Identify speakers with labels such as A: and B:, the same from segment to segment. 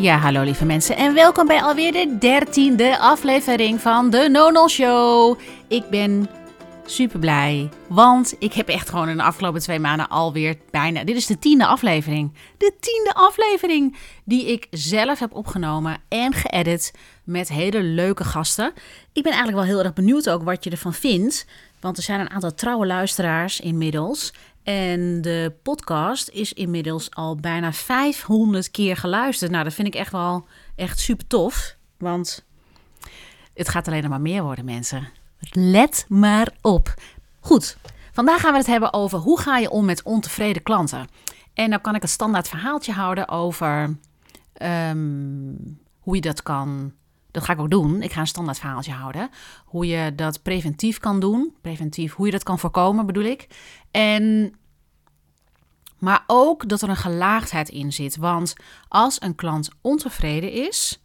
A: Ja, hallo lieve mensen en welkom bij alweer de dertiende aflevering van de Nonol Show. Ik ben super blij, want ik heb echt gewoon in de afgelopen twee maanden alweer bijna... Dit is de tiende aflevering. De tiende aflevering die ik zelf heb opgenomen en geëdit met hele leuke gasten. Ik ben eigenlijk wel heel erg benieuwd ook wat je ervan vindt, want er zijn een aantal trouwe luisteraars inmiddels... En de podcast is inmiddels al bijna 500 keer geluisterd. Nou, dat vind ik echt wel echt super tof. Want het gaat alleen maar meer worden, mensen. Let maar op. Goed, vandaag gaan we het hebben over hoe ga je om met ontevreden klanten. En dan kan ik het standaard verhaaltje houden over ehm, hoe je dat kan. Dat ga ik ook doen. Ik ga een standaard verhaaltje houden. Hoe je dat preventief kan doen. Preventief, hoe je dat kan voorkomen, bedoel ik. En maar ook dat er een gelaagdheid in zit. Want als een klant ontevreden is,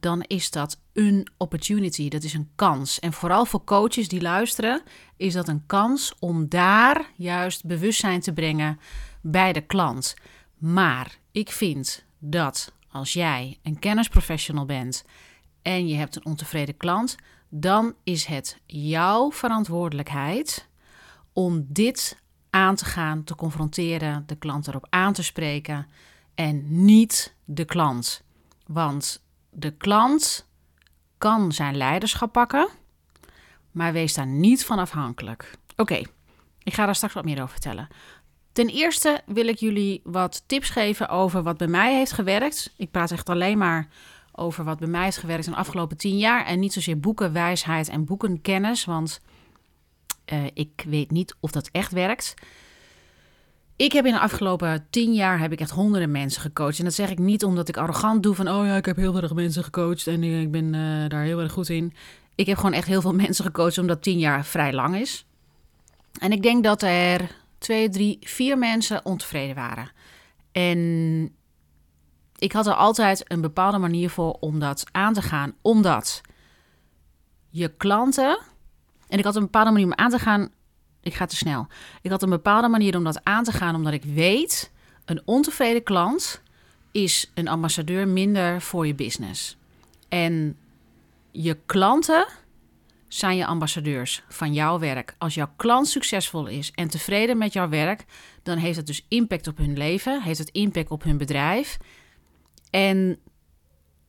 A: dan is dat een opportunity. Dat is een kans. En vooral voor coaches die luisteren, is dat een kans om daar juist bewustzijn te brengen bij de klant. Maar ik vind dat als jij een kennisprofessional bent en je hebt een ontevreden klant, dan is het jouw verantwoordelijkheid om dit aan te gaan, te confronteren, de klant erop aan te spreken en niet de klant. Want de klant kan zijn leiderschap pakken, maar wees daar niet van afhankelijk. Oké, ik ga daar straks wat meer over vertellen. Ten eerste wil ik jullie wat tips geven over wat bij mij heeft gewerkt. Ik praat echt alleen maar over wat bij mij heeft gewerkt in de afgelopen tien jaar en niet zozeer boekenwijsheid en boekenkennis, want uh, ik weet niet of dat echt werkt. Ik heb in de afgelopen tien jaar heb ik echt honderden mensen gecoacht. En dat zeg ik niet omdat ik arrogant doe van... oh ja, ik heb heel veel mensen gecoacht en ik ben uh, daar heel erg goed in. Ik heb gewoon echt heel veel mensen gecoacht omdat tien jaar vrij lang is. En ik denk dat er twee, drie, vier mensen ontevreden waren. En ik had er altijd een bepaalde manier voor om dat aan te gaan. Omdat je klanten en ik had een bepaalde manier om aan te gaan. Ik ga te snel. Ik had een bepaalde manier om dat aan te gaan, omdat ik weet: een ontevreden klant is een ambassadeur minder voor je business. En je klanten zijn je ambassadeurs van jouw werk. Als jouw klant succesvol is en tevreden met jouw werk, dan heeft het dus impact op hun leven, heeft het impact op hun bedrijf. En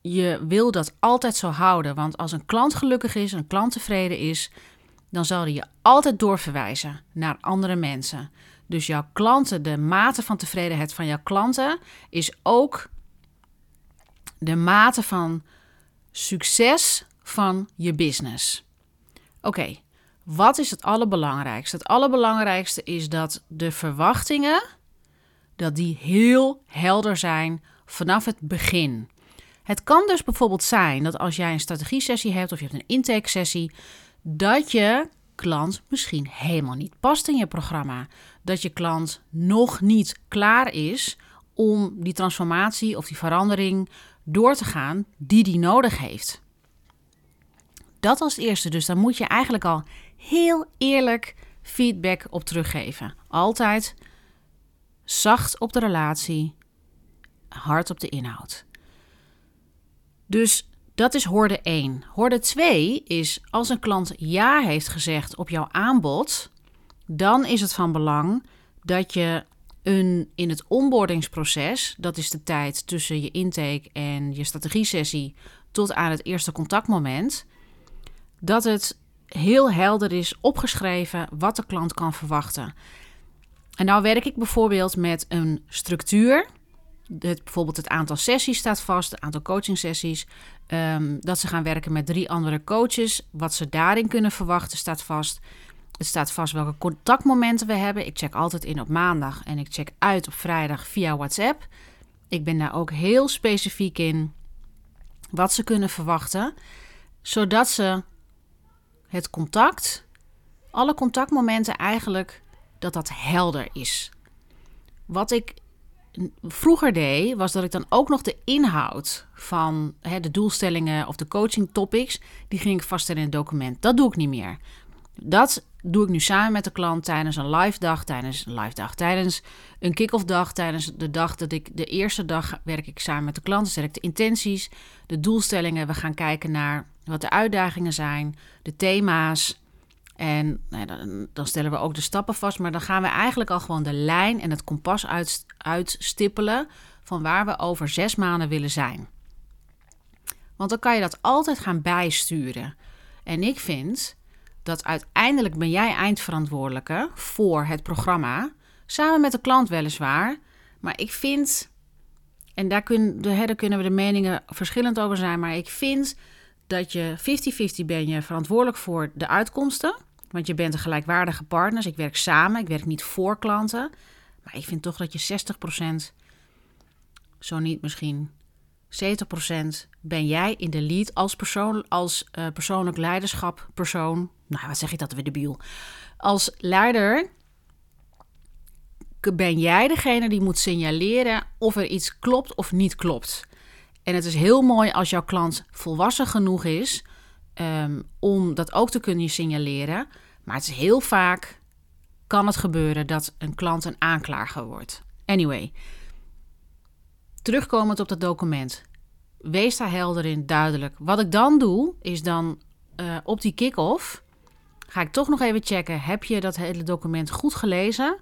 A: je wil dat altijd zo houden, want als een klant gelukkig is, een klant tevreden is, dan zal die je altijd doorverwijzen naar andere mensen. Dus jouw klanten, de mate van tevredenheid van jouw klanten is ook de mate van succes van je business. Oké, wat is het allerbelangrijkste? Het allerbelangrijkste is dat de verwachtingen dat die heel helder zijn vanaf het begin. Het kan dus bijvoorbeeld zijn dat als jij een strategie-sessie hebt of je hebt een intake-sessie, dat je klant misschien helemaal niet past in je programma. Dat je klant nog niet klaar is om die transformatie of die verandering door te gaan die die nodig heeft. Dat als eerste. Dus daar moet je eigenlijk al heel eerlijk feedback op teruggeven. Altijd zacht op de relatie, hard op de inhoud. Dus dat is hoorde 1. Hoorde 2 is als een klant ja heeft gezegd op jouw aanbod, dan is het van belang dat je een, in het onboardingsproces, dat is de tijd tussen je intake en je strategie-sessie tot aan het eerste contactmoment, dat het heel helder is opgeschreven wat de klant kan verwachten. En nou werk ik bijvoorbeeld met een structuur het, bijvoorbeeld het aantal sessies staat vast, het aantal coaching sessies. Ehm, dat ze gaan werken met drie andere coaches. Wat ze daarin kunnen verwachten staat vast. Het staat vast welke contactmomenten we hebben. Ik check altijd in op maandag en ik check uit op vrijdag via WhatsApp. Ik ben daar ook heel specifiek in wat ze kunnen verwachten, zodat ze het contact, alle contactmomenten eigenlijk, dat dat helder is. Wat ik vroeger deed, was dat ik dan ook nog de inhoud van hè, de doelstellingen of de coaching topics, die ging ik vaststellen in het document. Dat doe ik niet meer. Dat doe ik nu samen met de klant tijdens een live dag, tijdens een live dag, tijdens een kick-off dag, tijdens de dag dat ik de eerste dag werk ik samen met de klant. Zet ik de intenties, de doelstellingen. We gaan kijken naar wat de uitdagingen zijn, de thema's. En nou dan, dan, stellen we ook de stappen vast. Maar dan gaan we eigenlijk al gewoon de lijn en het kompas uit, uitstippelen van waar we over zes maanden willen zijn. Want dan kan je dat altijd gaan bijsturen. En ik vind dat uiteindelijk ben jij eindverantwoordelijke voor het programma. Samen met de klant weliswaar. Maar ik vind, en daar, daar kunnen we de meningen verschillend over zijn. Maar ik vind dat je 50-50 ben je verantwoordelijk voor de uitkomsten. Want je bent een gelijkwaardige partners. Ik werk samen, ik werk niet voor klanten. Maar ik vind toch dat je 60%, zo niet misschien 70% ben jij in de lead als, persoon, als uh, persoonlijk leiderschap persoon. Nou, wat zeg ik dat weer debiel? Als leider ben jij degene die moet signaleren of er iets klopt of niet klopt. En het is heel mooi als jouw klant volwassen genoeg is um, om dat ook te kunnen signaleren. Maar het is heel vaak kan het gebeuren dat een klant een aanklager wordt. Anyway, terugkomend op dat document. Wees daar helder in, duidelijk. Wat ik dan doe, is dan uh, op die kick-off ga ik toch nog even checken. Heb je dat hele document goed gelezen?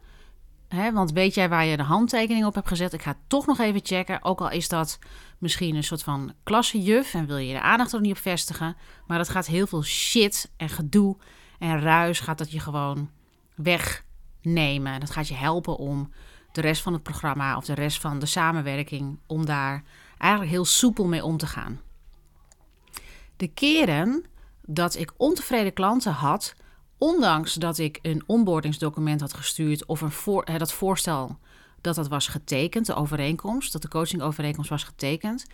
A: Want weet jij waar je de handtekening op hebt gezet? Ik ga toch nog even checken. Ook al is dat misschien een soort van klassejuf en wil je de aandacht er niet op vestigen. Maar dat gaat heel veel shit en gedoe en ruis gaat dat je gewoon wegnemen. Dat gaat je helpen om de rest van het programma of de rest van de samenwerking, om daar eigenlijk heel soepel mee om te gaan. De keren dat ik ontevreden klanten had, ondanks dat ik een onboardingsdocument had gestuurd of een voor, dat voorstel dat dat was getekend, de overeenkomst, dat de coachingovereenkomst was getekend,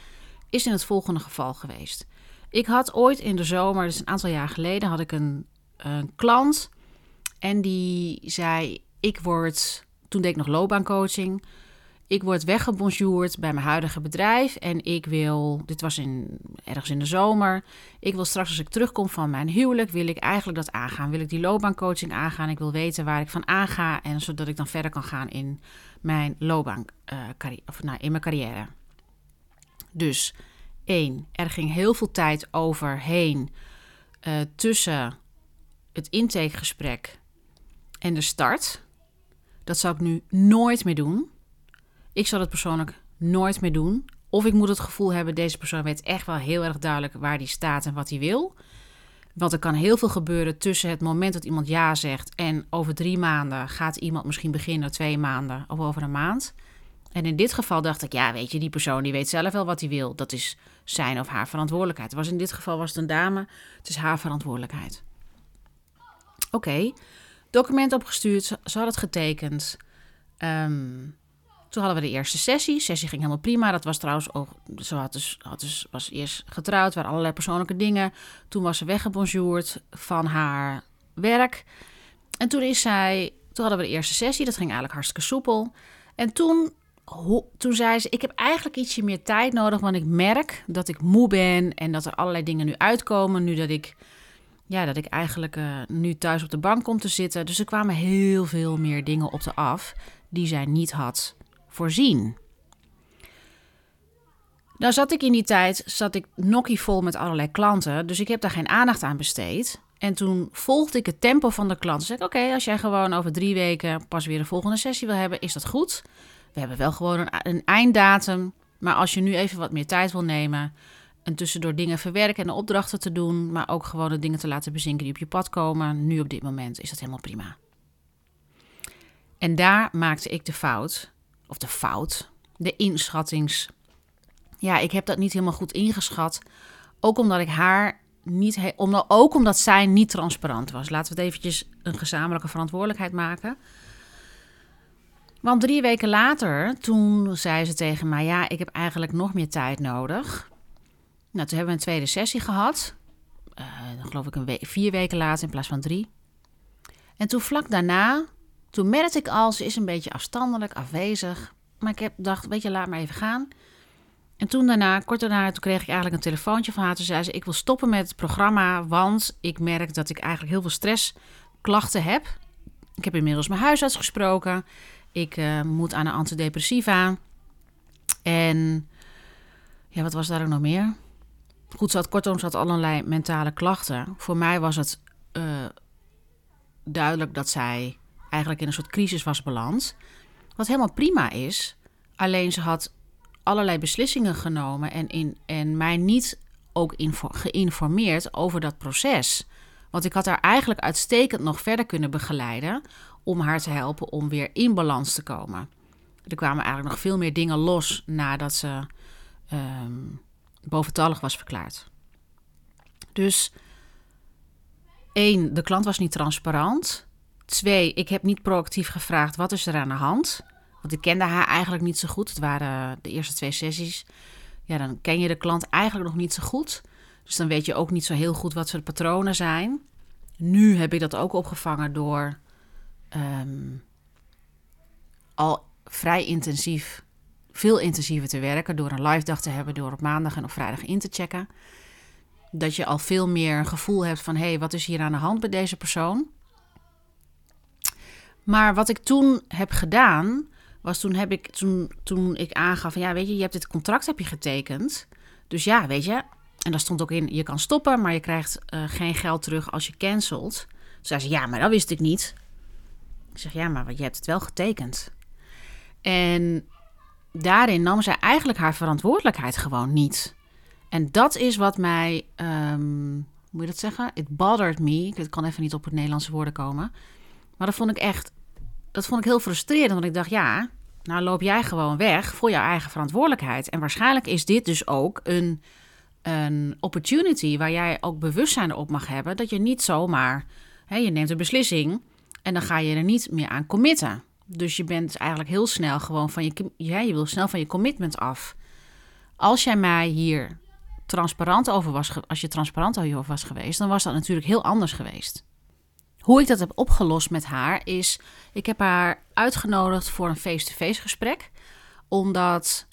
A: is in het volgende geval geweest. Ik had ooit in de zomer, dus een aantal jaar geleden, had ik een, een klant en die zei: Ik word, toen deed ik nog loopbaancoaching. Ik word weggebonjourd bij mijn huidige bedrijf en ik wil, dit was in, ergens in de zomer, ik wil straks als ik terugkom van mijn huwelijk, wil ik eigenlijk dat aangaan. Wil ik die loopbaancoaching aangaan? Ik wil weten waar ik van aanga en zodat ik dan verder kan gaan in mijn loopbaan, uh, of nou, in mijn carrière. Dus één, er ging heel veel tijd overheen uh, tussen het intakegesprek en de start. Dat zou ik nu nooit meer doen. Ik zal het persoonlijk nooit meer doen. Of ik moet het gevoel hebben, deze persoon weet echt wel heel erg duidelijk waar die staat en wat hij wil. Want er kan heel veel gebeuren tussen het moment dat iemand ja zegt en over drie maanden gaat iemand misschien beginnen, twee maanden of over een maand. En in dit geval dacht ik, ja, weet je, die persoon die weet zelf wel wat hij wil. Dat is zijn of haar verantwoordelijkheid. Was in dit geval was het een dame, het is haar verantwoordelijkheid. Oké, document opgestuurd, ze had het getekend. Um, toen hadden we de eerste sessie. De sessie ging helemaal prima. Dat was trouwens ook. Ze had dus, had dus, was eerst getrouwd, waren allerlei persoonlijke dingen. Toen was ze weggebonjourd van haar werk. En toen is zij. Toen hadden we de eerste sessie. Dat ging eigenlijk hartstikke soepel. En toen, toen zei ze: Ik heb eigenlijk ietsje meer tijd nodig. Want ik merk dat ik moe ben. En dat er allerlei dingen nu uitkomen. Nu dat ik. Ja, dat ik eigenlijk uh, nu thuis op de bank kom te zitten. Dus er kwamen heel veel meer dingen op de af die zij niet had voorzien. Nou zat ik in die tijd, zat ik vol met allerlei klanten, dus ik heb daar geen aandacht aan besteed. En toen volgde ik het tempo van de klant. Zeg oké, als jij gewoon over drie weken pas weer een volgende sessie wil hebben, is dat goed. We hebben wel gewoon een, een einddatum, maar als je nu even wat meer tijd wil nemen en tussendoor dingen verwerken en opdrachten te doen, maar ook gewoon de dingen te laten bezinken die op je pad komen, nu op dit moment is dat helemaal prima. En daar maakte ik de fout of de fout, de inschattings. Ja, ik heb dat niet helemaal goed ingeschat. Ook omdat ik haar niet, omdat, ook omdat zij niet transparant was. Laten we het eventjes een gezamenlijke verantwoordelijkheid maken. Want drie weken later, toen zei ze tegen mij: Ja, ik heb eigenlijk nog meer tijd nodig. Nou, toen hebben we een tweede sessie gehad. Uh, geloof ik een vier weken later in plaats van drie. En toen vlak daarna toen merkte ik al, ze is een beetje afstandelijk, afwezig. Maar ik heb dacht, weet je, laat maar even gaan. En toen daarna, kort daarna, toen kreeg ik eigenlijk een telefoontje van haar. Toen zei ze, ik wil stoppen met het programma, want ik merk dat ik eigenlijk heel veel stressklachten heb. Ik heb inmiddels mijn huisarts gesproken. Ik uh, moet aan een antidepressiva. En ja, wat was daar ook nog meer? Goed, ze had kortom, ze had allerlei mentale klachten. Voor mij was het uh, duidelijk dat zij eigenlijk in een soort crisis was beland. Wat helemaal prima is. Alleen ze had allerlei beslissingen genomen en, in, en mij niet ook geïnformeerd over dat proces. Want ik had haar eigenlijk uitstekend nog verder kunnen begeleiden om haar te helpen om weer in balans te komen. Er kwamen eigenlijk nog veel meer dingen los nadat ze um, boventallig was verklaard. Dus één, de klant was niet transparant. Twee, ik heb niet proactief gevraagd wat is er aan de hand. Want ik kende haar eigenlijk niet zo goed. Het waren de eerste twee sessies. Ja, dan ken je de klant eigenlijk nog niet zo goed. Dus dan weet je ook niet zo heel goed wat zijn patronen zijn. Nu heb ik dat ook opgevangen door ehm, al vrij intensief, veel intensiever te werken. Door een live dag te hebben, door op maandag en op vrijdag in te checken. Dat je al veel meer een gevoel hebt van: hé, hey, wat is hier aan de hand bij deze persoon? Maar wat ik toen heb gedaan, was toen heb ik toen, toen ik aangaf van ja, weet je, je hebt dit contract heb je getekend. Dus ja, weet je. En daar stond ook in, je kan stoppen, maar je krijgt uh, geen geld terug als je cancelt. Toen zei ze, ja, maar dat wist ik niet. Ik zeg, ja, maar je hebt het wel getekend. En daarin nam zij eigenlijk haar verantwoordelijkheid gewoon niet. En dat is wat mij, um, hoe moet je dat zeggen? It bothered me. Ik kan even niet op het Nederlandse woorden komen. Maar dat vond ik echt dat vond ik heel frustrerend, want ik dacht, ja, nou loop jij gewoon weg voor jouw eigen verantwoordelijkheid. En waarschijnlijk is dit dus ook een, een opportunity waar jij ook bewustzijn op mag hebben. Dat je niet zomaar, hè, je neemt een beslissing en dan ga je er niet meer aan committen. Dus je bent eigenlijk heel snel gewoon van je, ja, je wil snel van je commitment af. Als jij mij hier transparant over was, als je transparant over was geweest, dan was dat natuurlijk heel anders geweest. Hoe ik dat heb opgelost met haar is, ik heb haar uitgenodigd voor een face-to-face gesprek, omdat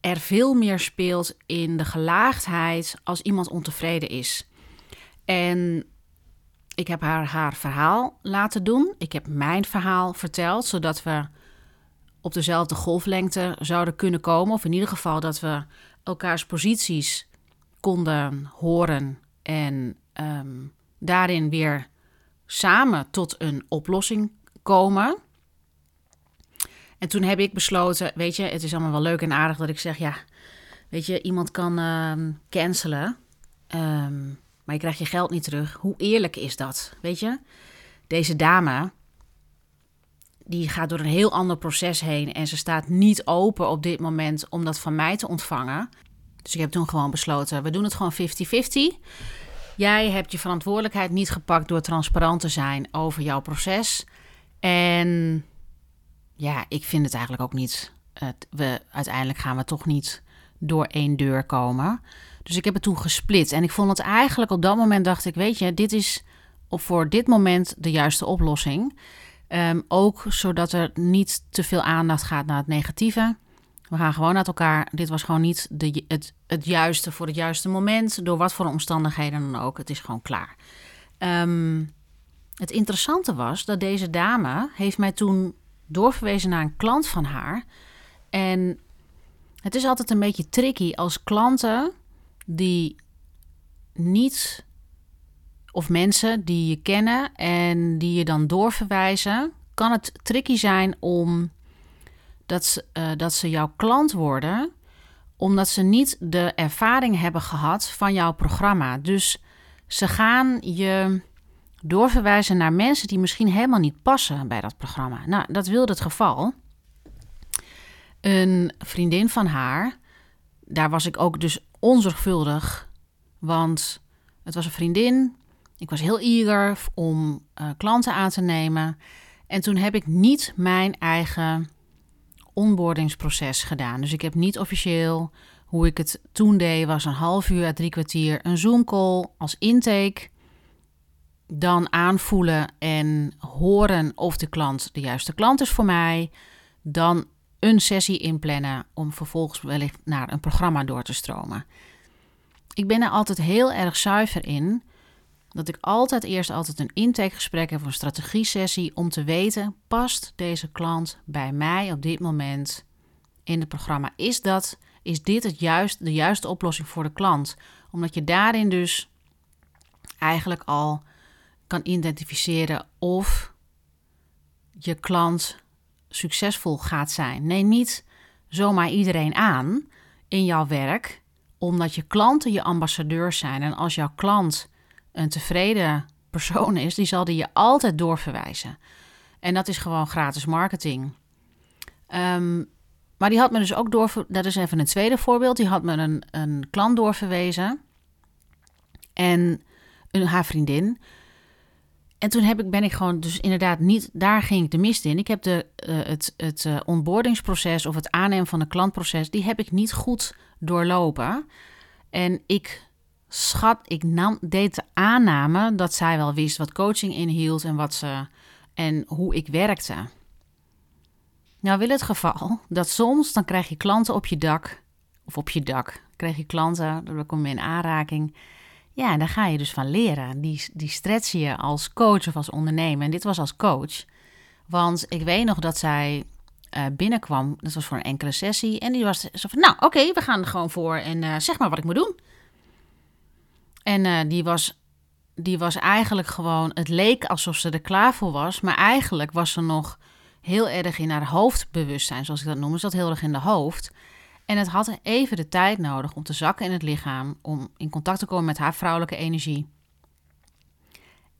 A: er veel meer speelt in de gelaagdheid als iemand ontevreden is. En ik heb haar haar verhaal laten doen. Ik heb mijn verhaal verteld, zodat we op dezelfde golflengte zouden kunnen komen. Of in ieder geval dat we elkaars posities konden horen en ehm, daarin weer samen tot een oplossing komen. En toen heb ik besloten, weet je, het is allemaal wel leuk en aardig dat ik zeg, ja, weet je, iemand kan uh, cancelen, um, maar je krijgt je geld niet terug. Hoe eerlijk is dat, weet je? Deze dame, die gaat door een heel ander proces heen en ze staat niet open op dit moment om dat van mij te ontvangen. Dus ik heb toen gewoon besloten, we doen het gewoon 50-50. Jij hebt je verantwoordelijkheid niet gepakt door transparant te zijn over jouw proces. En ja, ik vind het eigenlijk ook niet. we, uiteindelijk gaan we toch niet door één deur komen. Dus ik heb het toen gesplit. En ik vond het eigenlijk op dat moment dacht ik, weet je, dit is voor dit moment de juiste oplossing. Um, ook zodat er niet te veel aandacht gaat naar het negatieve. We gaan gewoon uit elkaar. Dit was gewoon niet de, het, het juiste voor het juiste moment. Door wat voor omstandigheden dan ook. Het is gewoon klaar. Ehm, het interessante was dat deze dame heeft mij toen doorverwezen naar een klant van haar. En het is altijd een beetje tricky als klanten die niet of mensen die je kennen en die je dan doorverwijzen, kan het tricky zijn om dat ze, uh, dat ze jouw klant worden, omdat ze niet de ervaring hebben gehad van jouw programma. Dus ze gaan je doorverwijzen naar mensen die misschien helemaal niet passen bij dat programma. Nou, dat wilde het geval. Een vriendin van haar, daar was ik ook dus onzorgvuldig, want het was een vriendin. Ik was heel eager om uh, klanten aan te nemen. En toen heb ik niet mijn eigen onboardingsproces gedaan. Dus ik heb niet officieel hoe ik het toen deed, was een half uur à drie kwartier een Zoom-call als intake. Dan aanvoelen en horen of de klant de juiste klant is voor mij. Dan een sessie inplannen om vervolgens wellicht naar een programma door te stromen. Ik ben er altijd heel erg zuiver in dat ik altijd eerst altijd een intakegesprek heb, een strategie-sessie, om te weten, past deze klant bij mij op dit moment in het programma? Is, dat, is dit het juist, de juiste oplossing voor de klant? Omdat je daarin dus eigenlijk al kan identificeren of je klant succesvol gaat zijn. Neem niet zomaar iedereen aan in jouw werk, omdat je klanten je ambassadeurs zijn. En als jouw klant een tevreden persoon is, die zal die je altijd doorverwijzen. En dat is gewoon gratis marketing. Ehm, maar die had me dus ook door. Dat is even een tweede voorbeeld. Die had me een, een klant doorverwezen. En een, haar vriendin. En toen heb ik, ben ik gewoon dus inderdaad niet, daar ging ik de mist in. Ik heb de, uh, het, het uh, onboardingsproces of het aannemen van een klantproces, die heb ik niet goed doorlopen. En ik schat, ik nam, deed de aanname dat zij wel wist wat coaching inhield en, wat ze, en hoe ik werkte. Nou wil het geval dat soms dan krijg je klanten op je dak, of op je dak, krijg je klanten, dan kom je in aanraking. Ja, en daar ga je dus van leren. Die, die stretch je als coach of als ondernemer. En dit was als coach. Want ik weet nog dat zij uh, binnenkwam. Dat was voor een enkele sessie. En die was zo van, nou oké, we gaan er gewoon voor. En uh, zeg maar wat ik moet doen. En uh, die, was, die was eigenlijk gewoon... Het leek alsof ze er klaar voor was. Maar eigenlijk was ze nog heel erg in haar hoofdbewustzijn. Zoals ik dat noem. Ze zat heel erg in de hoofd. En het had even de tijd nodig om te zakken in het lichaam, om in contact te komen met haar vrouwelijke energie.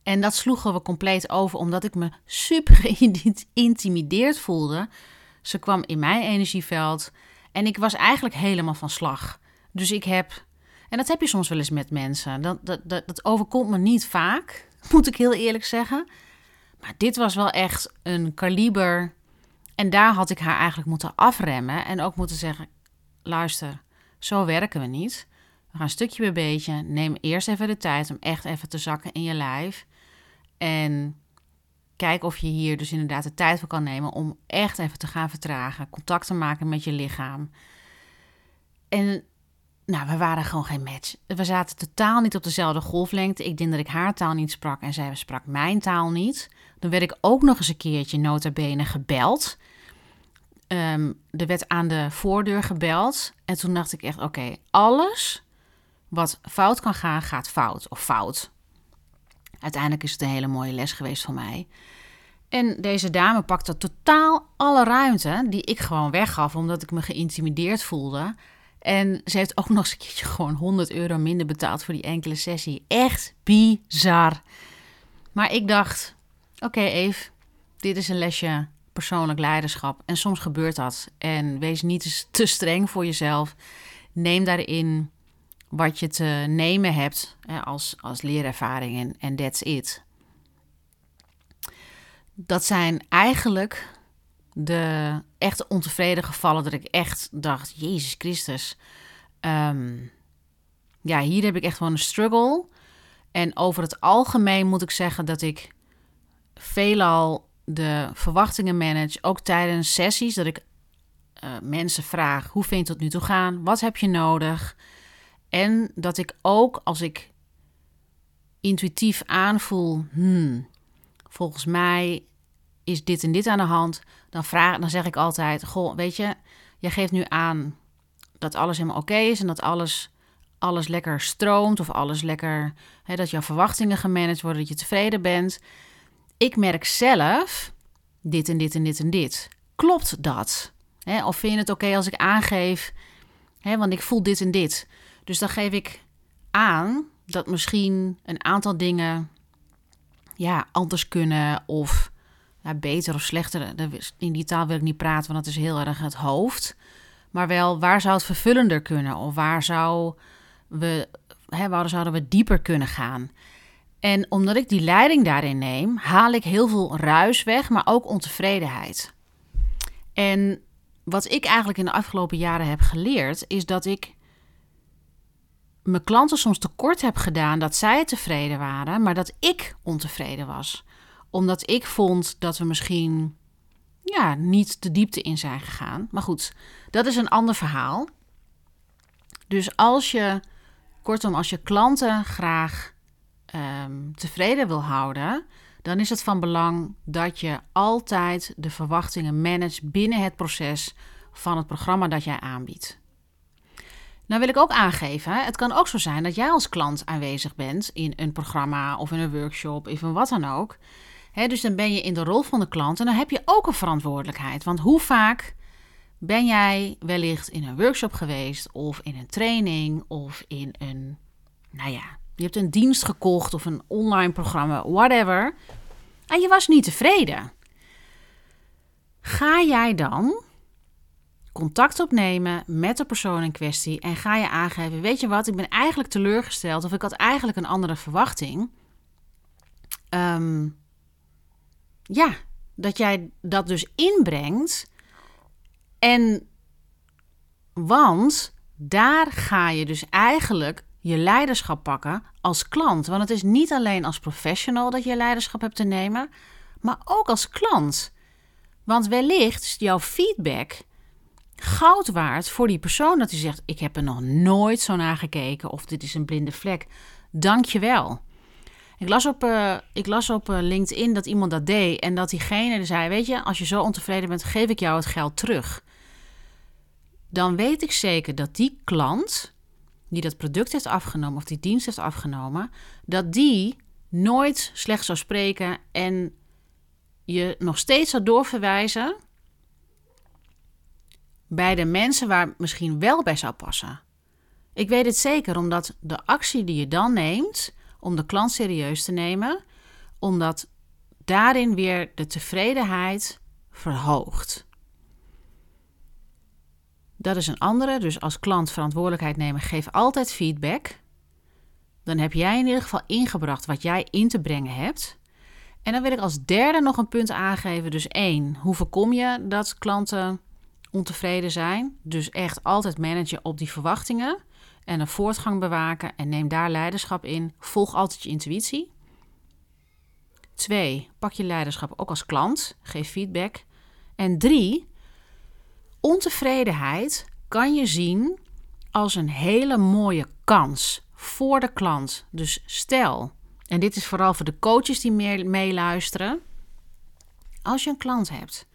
A: En dat sloegen we compleet over, omdat ik me super geïntimideerd voelde. Ze kwam in mijn energieveld en ik was eigenlijk helemaal van slag. Dus ik heb, en dat heb je soms wel eens met mensen, dat, dat, dat, dat overkomt me niet vaak, moet ik heel eerlijk zeggen. Maar dit was wel echt een kaliber. En daar had ik haar eigenlijk moeten afremmen en ook moeten zeggen: luister, zo werken we niet. We gaan stukje bij beetje. Neem eerst even de tijd om echt even te zakken in je lijf. En kijk of je hier dus inderdaad de tijd voor kan nemen om echt even te gaan vertragen. Contact te maken met je lichaam. En nou, we waren gewoon geen match. We zaten totaal niet op dezelfde golflengte. Ik denk dat ik haar taal niet sprak en zij sprak mijn taal niet. Dan werd ik ook nog eens een keertje nota bene gebeld. Um, er werd aan de voordeur gebeld. En toen dacht ik echt: oké, alles wat fout kan gaan, gaat fout of fout. Uiteindelijk is het een hele mooie les geweest voor mij. En deze dame pakte totaal alle ruimte die ik gewoon weggaf, omdat ik me geïntimideerd voelde. En ze heeft ook nog eens een keertje gewoon 100 euro minder betaald voor die enkele sessie. Echt bizar. Maar ik dacht: oké, okay, Eve, dit is een lesje persoonlijk leiderschap. En soms gebeurt dat. En wees niet te streng voor jezelf. Neem daarin wat je te nemen hebt als, als leerervaring en that's it. Dat zijn eigenlijk de echte ontevreden gevallen dat ik echt dacht, Jezus Christus. Ehm, ja, hier heb ik echt gewoon een struggle. En over het algemeen moet ik zeggen dat ik veelal de verwachtingen manage, ook tijdens sessies, dat ik uh, mensen vraag: hoe vind je het tot nu toe gaan? Wat heb je nodig? En dat ik ook als ik intuïtief aanvoel, hmm, volgens mij is dit en dit aan de hand, dan, vraag, dan zeg ik altijd: Goh, weet je, jij geeft nu aan dat alles helemaal oké is en dat alles, alles lekker stroomt of alles lekker, hè, dat jouw verwachtingen gemanaged worden, dat je tevreden bent ik merk zelf dit en dit en dit en dit. Klopt dat? of vind je het oké als ik aangeef, want ik voel dit en dit. Dus dan geef ik aan dat misschien een aantal dingen ja, anders kunnen of beter of slechter. In die taal wil ik niet praten, want dat is heel erg het hoofd. Maar wel, waar zou het vervullender kunnen? Of waar, zou we, hè, waar zouden we dieper kunnen gaan? En omdat ik die leiding daarin neem, haal ik heel veel ruis weg, maar ook ontevredenheid. En wat ik eigenlijk in de afgelopen jaren heb geleerd, is dat ik mijn klanten soms tekort heb gedaan dat zij tevreden waren, maar dat ik ontevreden was. Omdat ik vond dat we misschien ja, niet de diepte in zijn gegaan. Maar goed, dat is een ander verhaal. Dus als je, kortom, als je klanten graag ehm, tevreden wil houden, dan is het van belang dat je altijd de verwachtingen managt binnen het proces van het programma dat jij aanbiedt. Nou wil ik ook aangeven, het kan ook zo zijn dat jij als klant aanwezig bent in een programma of in een workshop of in wat dan ook. Dus dan ben je in de rol van de klant en dan heb je ook een verantwoordelijkheid. Want hoe vaak ben jij wellicht in een workshop geweest of in een training of in een, nou ja, je hebt een dienst gekocht of een online programma, whatever. En je was niet tevreden. Ga jij dan contact opnemen met de persoon in kwestie en ga je aangeven: Weet je wat, ik ben eigenlijk teleurgesteld of ik had eigenlijk een andere verwachting. Ehm, ja, dat jij dat dus inbrengt. En want daar ga je dus eigenlijk je leiderschap pakken als klant. Want het is niet alleen als professional dat je leiderschap hebt te nemen, maar ook als klant. Want wellicht is jouw feedback goud waard voor die persoon dat hij zegt: Ik heb er nog nooit zo naar gekeken of dit is een blinde vlek. Dank je wel. Ik las op, uh, ik las op uh, LinkedIn dat iemand dat deed en dat diegene zei: Weet je, als je zo ontevreden bent, geef ik jou het geld terug. Dan weet ik zeker dat die klant die dat product heeft afgenomen of die dienst heeft afgenomen, dat die nooit slecht zou spreken en je nog steeds zou doorverwijzen bij de mensen waar het misschien wel bij zou passen. Ik weet het zeker omdat de actie die je dan neemt om de klant serieus te nemen, omdat daarin weer de tevredenheid verhoogt. Dat is een andere. Dus als klant verantwoordelijkheid nemen, geef altijd feedback. Dan heb jij in ieder geval ingebracht wat jij in te brengen hebt. En dan wil ik als derde nog een punt aangeven. Dus één, hoe voorkom je dat klanten ontevreden zijn? Dus echt altijd managen op die verwachtingen en een voortgang bewaken en neem daar leiderschap in. Volg altijd je intuïtie. Twee, pak je leiderschap ook als klant. Geef feedback. En drie, Ontevredenheid kan je zien als een hele mooie kans voor de klant. Dus stel, en dit is vooral voor de coaches die meeluisteren. Als je een klant hebt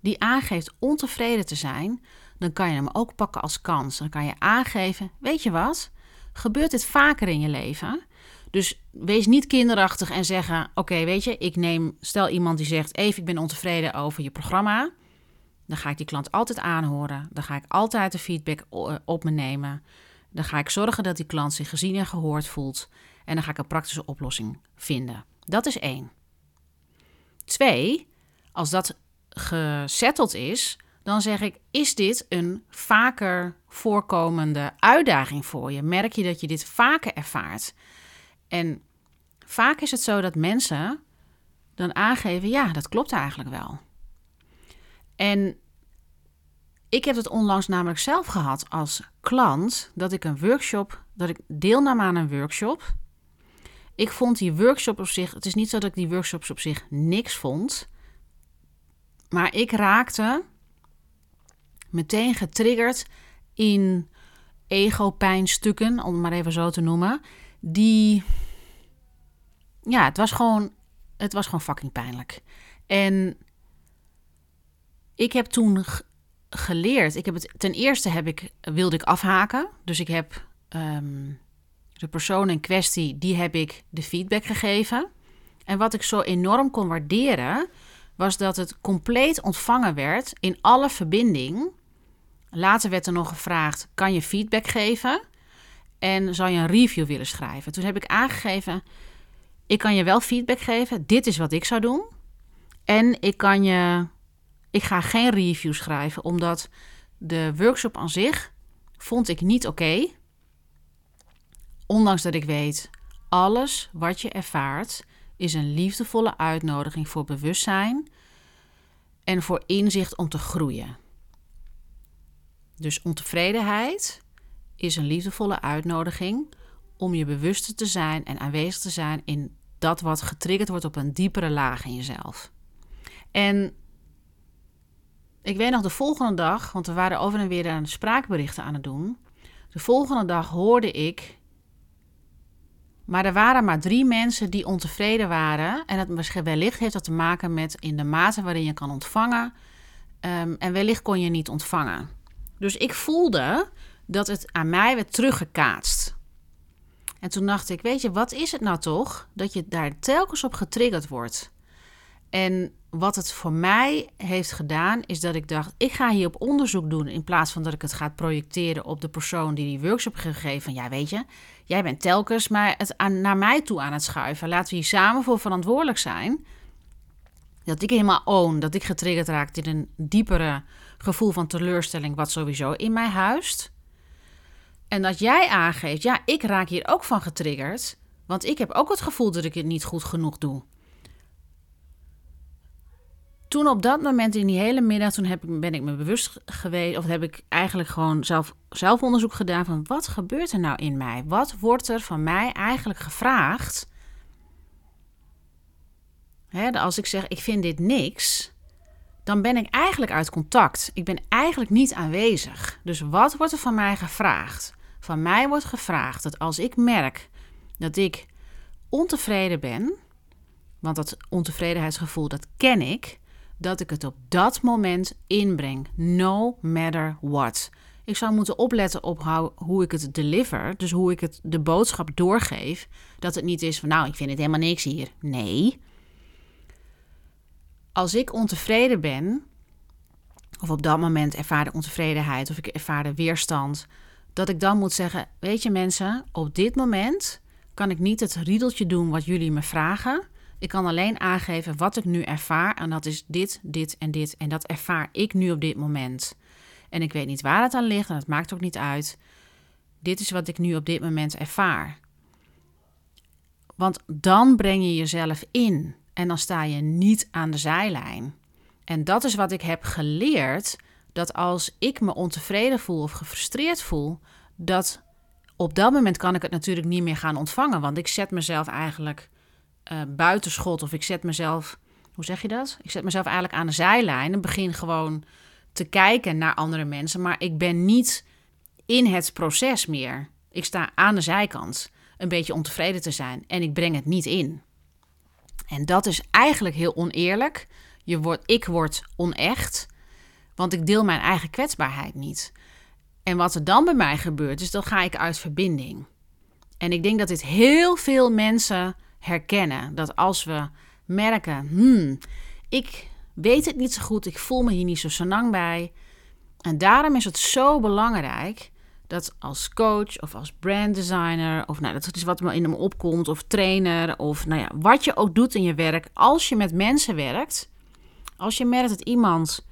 A: die aangeeft ontevreden te zijn, dan kan je hem ook pakken als kans. Dan kan je aangeven: Weet je wat? Gebeurt dit vaker in je leven? Dus wees niet kinderachtig en zeggen: Oké, weet je, ik neem, stel iemand die zegt: Even, ik ben ontevreden over je programma. Dan ga ik die klant altijd aanhoren. Dan ga ik altijd de feedback eh, op me nemen. Dan ga ik zorgen dat die klant zich gezien en gehoord voelt. En dan ga ik een praktische oplossing vinden. Dat is één. Twee, als dat gesetteld is, dan zeg ik: is dit een vaker voorkomende uitdaging voor je? Merk je dat je dit vaker ervaart? En vaak is het zo dat mensen dan aangeven: ja, dat klopt eigenlijk wel. En ik heb het onlangs namelijk zelf gehad als klant dat ik een workshop, dat ik deelnam aan een workshop. Ik vond die workshop op zich, het is niet zo dat ik die workshops op zich niks vond, maar ik raakte meteen getriggerd in ego-pijnstukken, om het maar even zo te noemen, die, ja, het was gewoon, het was gewoon fucking pijnlijk. En ik heb toen geleerd. Ik heb het, ten eerste heb ik, wilde ik afhaken. Dus ik heb ehm, de persoon in kwestie, die heb ik de feedback gegeven. En wat ik zo enorm kon waarderen, was dat het compleet ontvangen werd in alle verbinding. Later werd er nog gevraagd: kan je feedback geven? En zou je een review willen schrijven? Toen heb ik aangegeven: ik kan je wel feedback geven. Dit is wat ik zou doen. En ik kan je ik ga geen review schrijven, omdat de workshop aan zich vond ik niet oké. Ondanks dat ik weet, alles wat je ervaart is een liefdevolle uitnodiging voor bewustzijn en voor inzicht om te groeien. Dus ontevredenheid is een liefdevolle uitnodiging om je bewuster te zijn en aanwezig te zijn in dat wat getriggerd wordt op een diepere laag in jezelf. En ik weet nog de volgende dag, want we waren over en weer aan spraakberichten aan het doen. De volgende dag hoorde ik. Maar er waren maar drie mensen die ontevreden waren. En dat wellicht heeft dat te maken met in de mate waarin je kan ontvangen. Ehm, en wellicht kon je niet ontvangen. Dus ik voelde dat het aan mij werd teruggekaatst. En toen dacht ik, weet je, wat is het nou toch dat je daar telkens op getriggerd wordt? En wat het voor mij heeft gedaan, is dat ik dacht: ik ga hier op onderzoek doen. In plaats van dat ik het ga projecteren op de persoon die die workshop heeft gegeven. Ja, weet je, jij bent telkens maar het naar mij toe aan het schuiven. Laten we hier samen voor verantwoordelijk zijn. Dat ik helemaal own, dat ik getriggerd raak in een diepere gevoel van teleurstelling, wat sowieso in mij huist. En dat jij aangeeft, ja, ik raak hier ook van getriggerd. Want ik heb ook het gevoel dat ik het niet goed genoeg doe toen op dat moment in die hele middag, toen heb ik, ben ik me bewust geweest, of heb ik eigenlijk gewoon zelf, zelfonderzoek gedaan van wat gebeurt er nou in mij? Wat wordt er van mij eigenlijk gevraagd? Hè, als ik zeg ik vind dit niks, dan ben ik eigenlijk uit contact. Ik ben eigenlijk niet aanwezig. Dus wat wordt er van mij gevraagd? Van mij wordt gevraagd dat als ik merk dat ik ontevreden ben, want dat ontevredenheidsgevoel dat ken ik, dat ik het op dat moment inbreng, no matter what. Ik zou moeten opletten op hoe ik het deliver, dus hoe ik het de boodschap doorgeef, dat het niet is van nou, ik vind het helemaal niks hier. Nee. Als ik ontevreden ben, of op dat moment ervaar ontevredenheid of ik ervaar weerstand, dat ik dan moet zeggen: Weet je mensen, op dit moment kan ik niet het riedeltje doen wat jullie me vragen. Ik kan alleen aangeven wat ik nu ervaar. En dat is dit, dit en dit. En dat ervaar ik nu op dit moment. En ik weet niet waar het aan ligt en het maakt ook niet uit. Dit is wat ik nu op dit moment ervaar. Want dan breng je jezelf in en dan sta je niet aan de zijlijn. En dat is wat ik heb geleerd: dat als ik me ontevreden voel of gefrustreerd voel, dat op dat moment kan ik het natuurlijk niet meer gaan ontvangen. Want ik zet mezelf eigenlijk uh, buitenschot of ik zet mezelf, hoe zeg je dat? Ik zet mezelf eigenlijk aan de zijlijn en begin gewoon te kijken naar andere mensen, maar ik ben niet in het proces meer. Ik sta aan de zijkant een beetje ontevreden te zijn en ik breng het niet in. En dat is eigenlijk heel oneerlijk. Je wordt, ik word onecht, want ik deel mijn eigen kwetsbaarheid niet. En wat er dan bij mij gebeurt, is dan ga ik uit verbinding. En ik denk dat dit heel veel mensen herkennen. Dat als we merken, hmm, ik weet het niet zo goed, ik voel me hier niet zo senang bij. En daarom is het zo belangrijk dat als coach of als branddesigner, of nou, dat is wat me in hem opkomt, of trainer, of nou ja, wat je ook doet in je werk, als je met mensen werkt, als je merkt dat iemand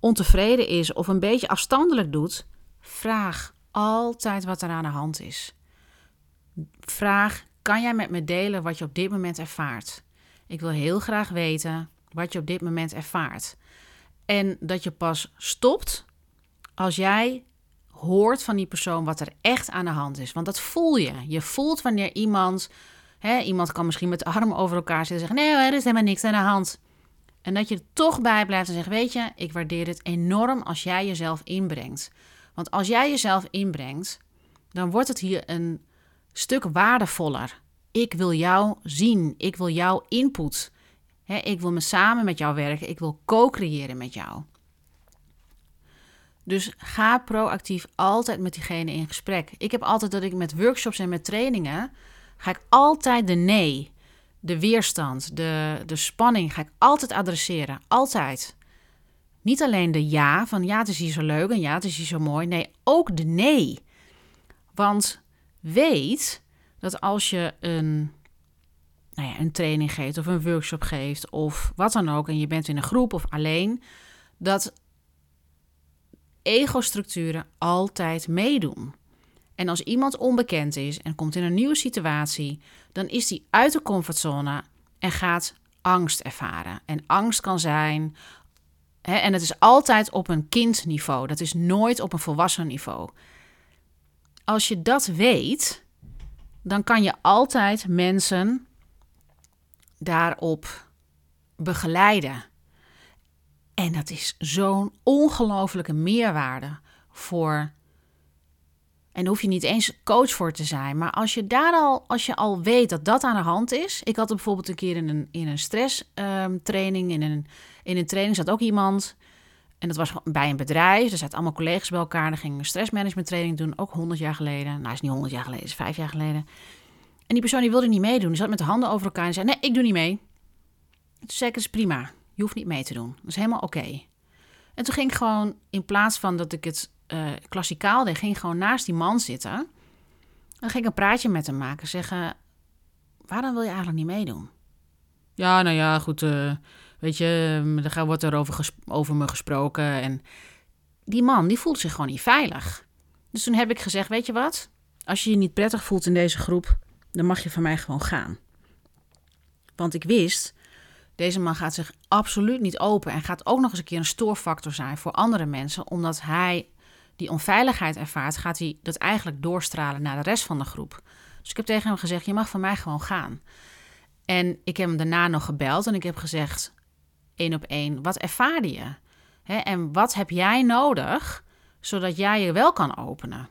A: ontevreden is of een beetje afstandelijk doet, vraag altijd wat er aan de hand is. Vraag kan jij met me delen wat je op dit moment ervaart? Ik wil heel graag weten wat je op dit moment ervaart. En dat je pas stopt als jij hoort van die persoon wat er echt aan de hand is. Want dat voel je. Je voelt wanneer iemand, hè, iemand kan misschien met de armen over elkaar zitten en zeggen: Nee, er is helemaal niks aan de hand. En dat je er toch bij blijft en zegt: Weet je, ik waardeer het enorm als jij jezelf inbrengt. Want als jij jezelf inbrengt, dan wordt het hier een stuk waardevoller. Ik wil jou zien. Ik wil jouw input. ik wil me samen met jou werken. Ik wil co-creëren met jou. Dus ga proactief altijd met diegene in gesprek. Ik heb altijd dat ik met workshops en met trainingen ga ik altijd de nee, de weerstand, de, de spanning ga ik altijd adresseren. Altijd. Niet alleen de ja, van ja, het is hier zo leuk en ja, het is hier zo mooi. Nee, ook de nee. Want weet dat als je een, nou ja, een training geeft of een workshop geeft of wat dan ook, en je bent in een groep of alleen, dat ego-structuren altijd meedoen. En als iemand onbekend is en komt in een nieuwe situatie, dan is die uit de comfortzone en gaat angst ervaren. En angst kan zijn, hè, en het is altijd op een kindniveau, dat is nooit op een volwassen niveau. Als je dat weet, dan kan je altijd mensen daarop begeleiden. En dat is zo'n ongelofelijke meerwaarde voor. En hoef je niet eens coach voor te zijn. Maar als je daar al, als je al weet dat dat aan de hand is. Ik had er bijvoorbeeld een keer in een, in een stress ehm. In een, in een training zat ook iemand. En dat was bij een bedrijf. Er zaten allemaal collega's bij elkaar. Dan ging een stressmanagement training doen. Ook 100 jaar geleden. Nou, is niet 100 jaar geleden, is vijf jaar geleden. En die persoon die wilde niet meedoen. Die zat met de handen over elkaar en zei: Nee, ik doe niet mee. Toen zei ik: Dat is prima. Je hoeft niet mee te doen. Dat is helemaal oké. En toen ging ik gewoon, in plaats van dat ik het uh, klassikaal deed, ging ik gewoon naast die man zitten. En ging ik een praatje met hem maken. Zeggen: Waarom wil je eigenlijk niet meedoen? Ja, nou ja, goed. Uh, weet je, er wordt er over, over me gesproken. En die man, die voelt zich gewoon niet veilig. Dus toen heb ik gezegd: Weet je wat? Als je je niet prettig voelt in deze groep, dan mag je van mij gewoon gaan. Want ik wist, deze man gaat zich absoluut niet open en gaat ook nog eens een keer een stoorfactor zijn voor andere mensen, omdat hij die onveiligheid ervaart, gaat hij dat eigenlijk doorstralen naar de rest van de groep. Dus ik heb tegen hem gezegd: Je mag van mij gewoon gaan. En ik heb hem daarna nog gebeld en ik heb gezegd: één op één, wat ervaarde je? en wat heb jij nodig zodat jij je wel kan openen?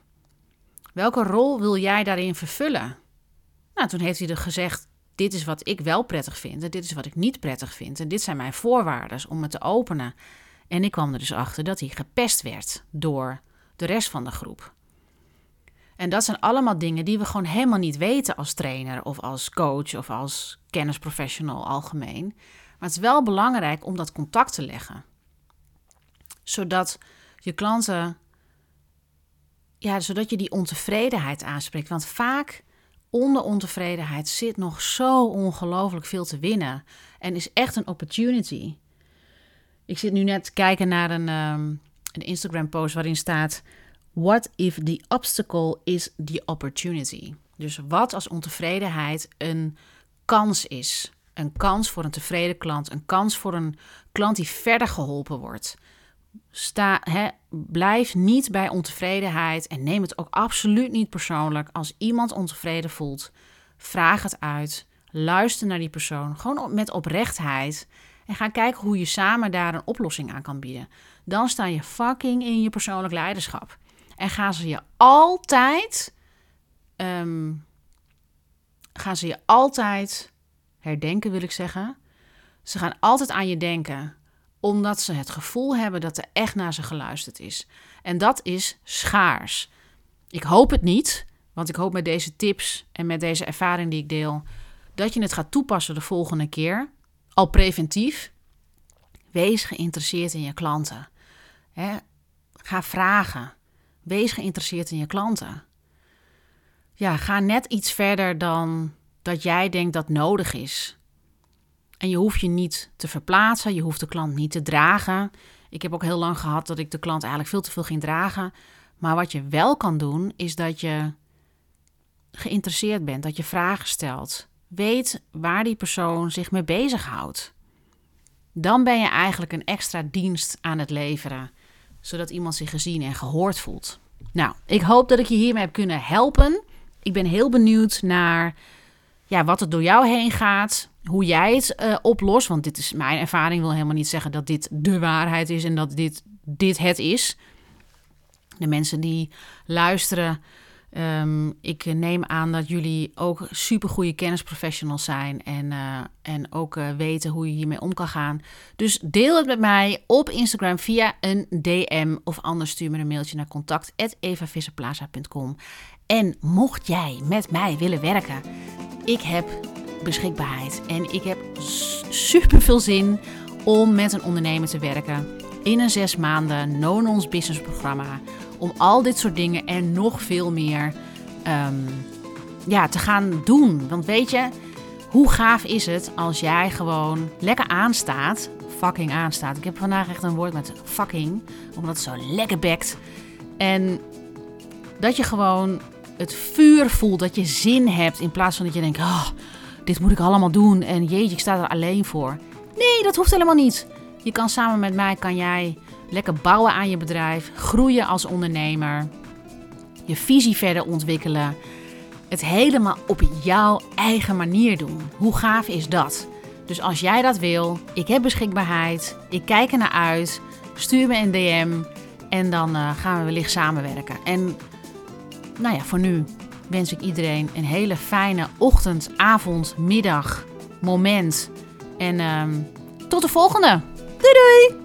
A: Welke rol wil jij daarin vervullen? Nou, toen heeft hij er gezegd: Dit is wat ik wel prettig vind en dit is wat ik niet prettig vind. En dit zijn mijn voorwaarden om me te openen. En ik kwam er dus achter dat hij gepest werd door de rest van de groep. En dat zijn allemaal dingen die we gewoon helemaal niet weten als trainer of als coach of als kennisprofessional algemeen. Maar het is wel belangrijk om dat contact te leggen. Zodat je klanten, ja, zodat je die ontevredenheid aanspreekt. Want vaak onder ontevredenheid zit nog zo ongelooflijk veel te winnen. En is echt een opportunity. Ik zit nu net te kijken naar een, um, een Instagram-post waarin staat: What if the obstacle is the opportunity? Dus wat als ontevredenheid een kans is? Een kans voor een tevreden klant, een kans voor een klant die verder geholpen wordt. Sta, hè, blijf niet bij ontevredenheid en neem het ook absoluut niet persoonlijk. Als iemand ontevreden voelt, vraag het uit. Luister naar die persoon, gewoon met oprechtheid. En ga kijken hoe je samen daar een oplossing aan kan bieden. Dan sta je fucking in je persoonlijk leiderschap. En gaan ze je altijd. Ehm, gaan ze je altijd herdenken, wil ik zeggen. Ze gaan altijd aan je denken omdat ze het gevoel hebben dat er echt naar ze geluisterd is. En dat is schaars. Ik hoop het niet, want ik hoop met deze tips en met deze ervaring die ik deel, dat je het gaat toepassen de volgende keer. Al preventief. Wees geïnteresseerd in je klanten. ga vragen. Wees geïnteresseerd in je klanten. Ja, ga net iets verder dan dat jij denkt dat nodig is. En je hoeft je niet te verplaatsen, je hoeft de klant niet te dragen. Ik heb ook heel lang gehad dat ik de klant eigenlijk veel te veel ging dragen. Maar wat je wel kan doen, is dat je geïnteresseerd bent, dat je vragen stelt. Weet waar die persoon zich mee bezighoudt. Dan ben je eigenlijk een extra dienst aan het leveren, zodat iemand zich gezien en gehoord voelt. Nou, ik hoop dat ik je hiermee heb kunnen helpen. Ik ben heel benieuwd naar ja, wat er door jou heen gaat, hoe jij het uh, oplost. Want dit is mijn ervaring, wil helemaal niet zeggen dat dit de waarheid is en dat dit, dit het is. De mensen die luisteren, um, ik neem aan dat jullie ook supergoeie kennisprofessionals zijn en, uh, en ook uh, weten hoe je hiermee om kan gaan. Dus deel het met mij op Instagram via een DM of anders stuur me een mailtje naar contact@evavisserplaza.com. En mocht jij met mij willen werken, ik heb beschikbaarheid. En ik heb super veel zin om met een ondernemer te werken. In een zes maanden no-nonsense business programma. Om al dit soort dingen en nog veel meer ehm, ja, te gaan doen. Want weet je, hoe gaaf is het als jij gewoon lekker aanstaat. Fucking aanstaat. Ik heb vandaag echt een woord met fucking. Omdat het zo lekker bekt. En dat je gewoon het vuur voelt. Dat je zin hebt. In plaats van dat je denkt. Oh, dit moet ik allemaal doen en jeetje, ik sta er alleen voor. Nee, dat hoeft helemaal niet. Je kan samen met mij, kan jij lekker bouwen aan je bedrijf, groeien als ondernemer, je visie verder ontwikkelen, het helemaal op jouw eigen manier doen. Hoe gaaf is dat? Dus als jij dat wil, ik heb beschikbaarheid, ik kijk er naar uit, stuur me een DM en dan uh, gaan we wellicht samenwerken. En nou ja, voor nu wens ik iedereen een hele fijne ochtend, avond, middag, moment. En um, tot de volgende. Doei doei!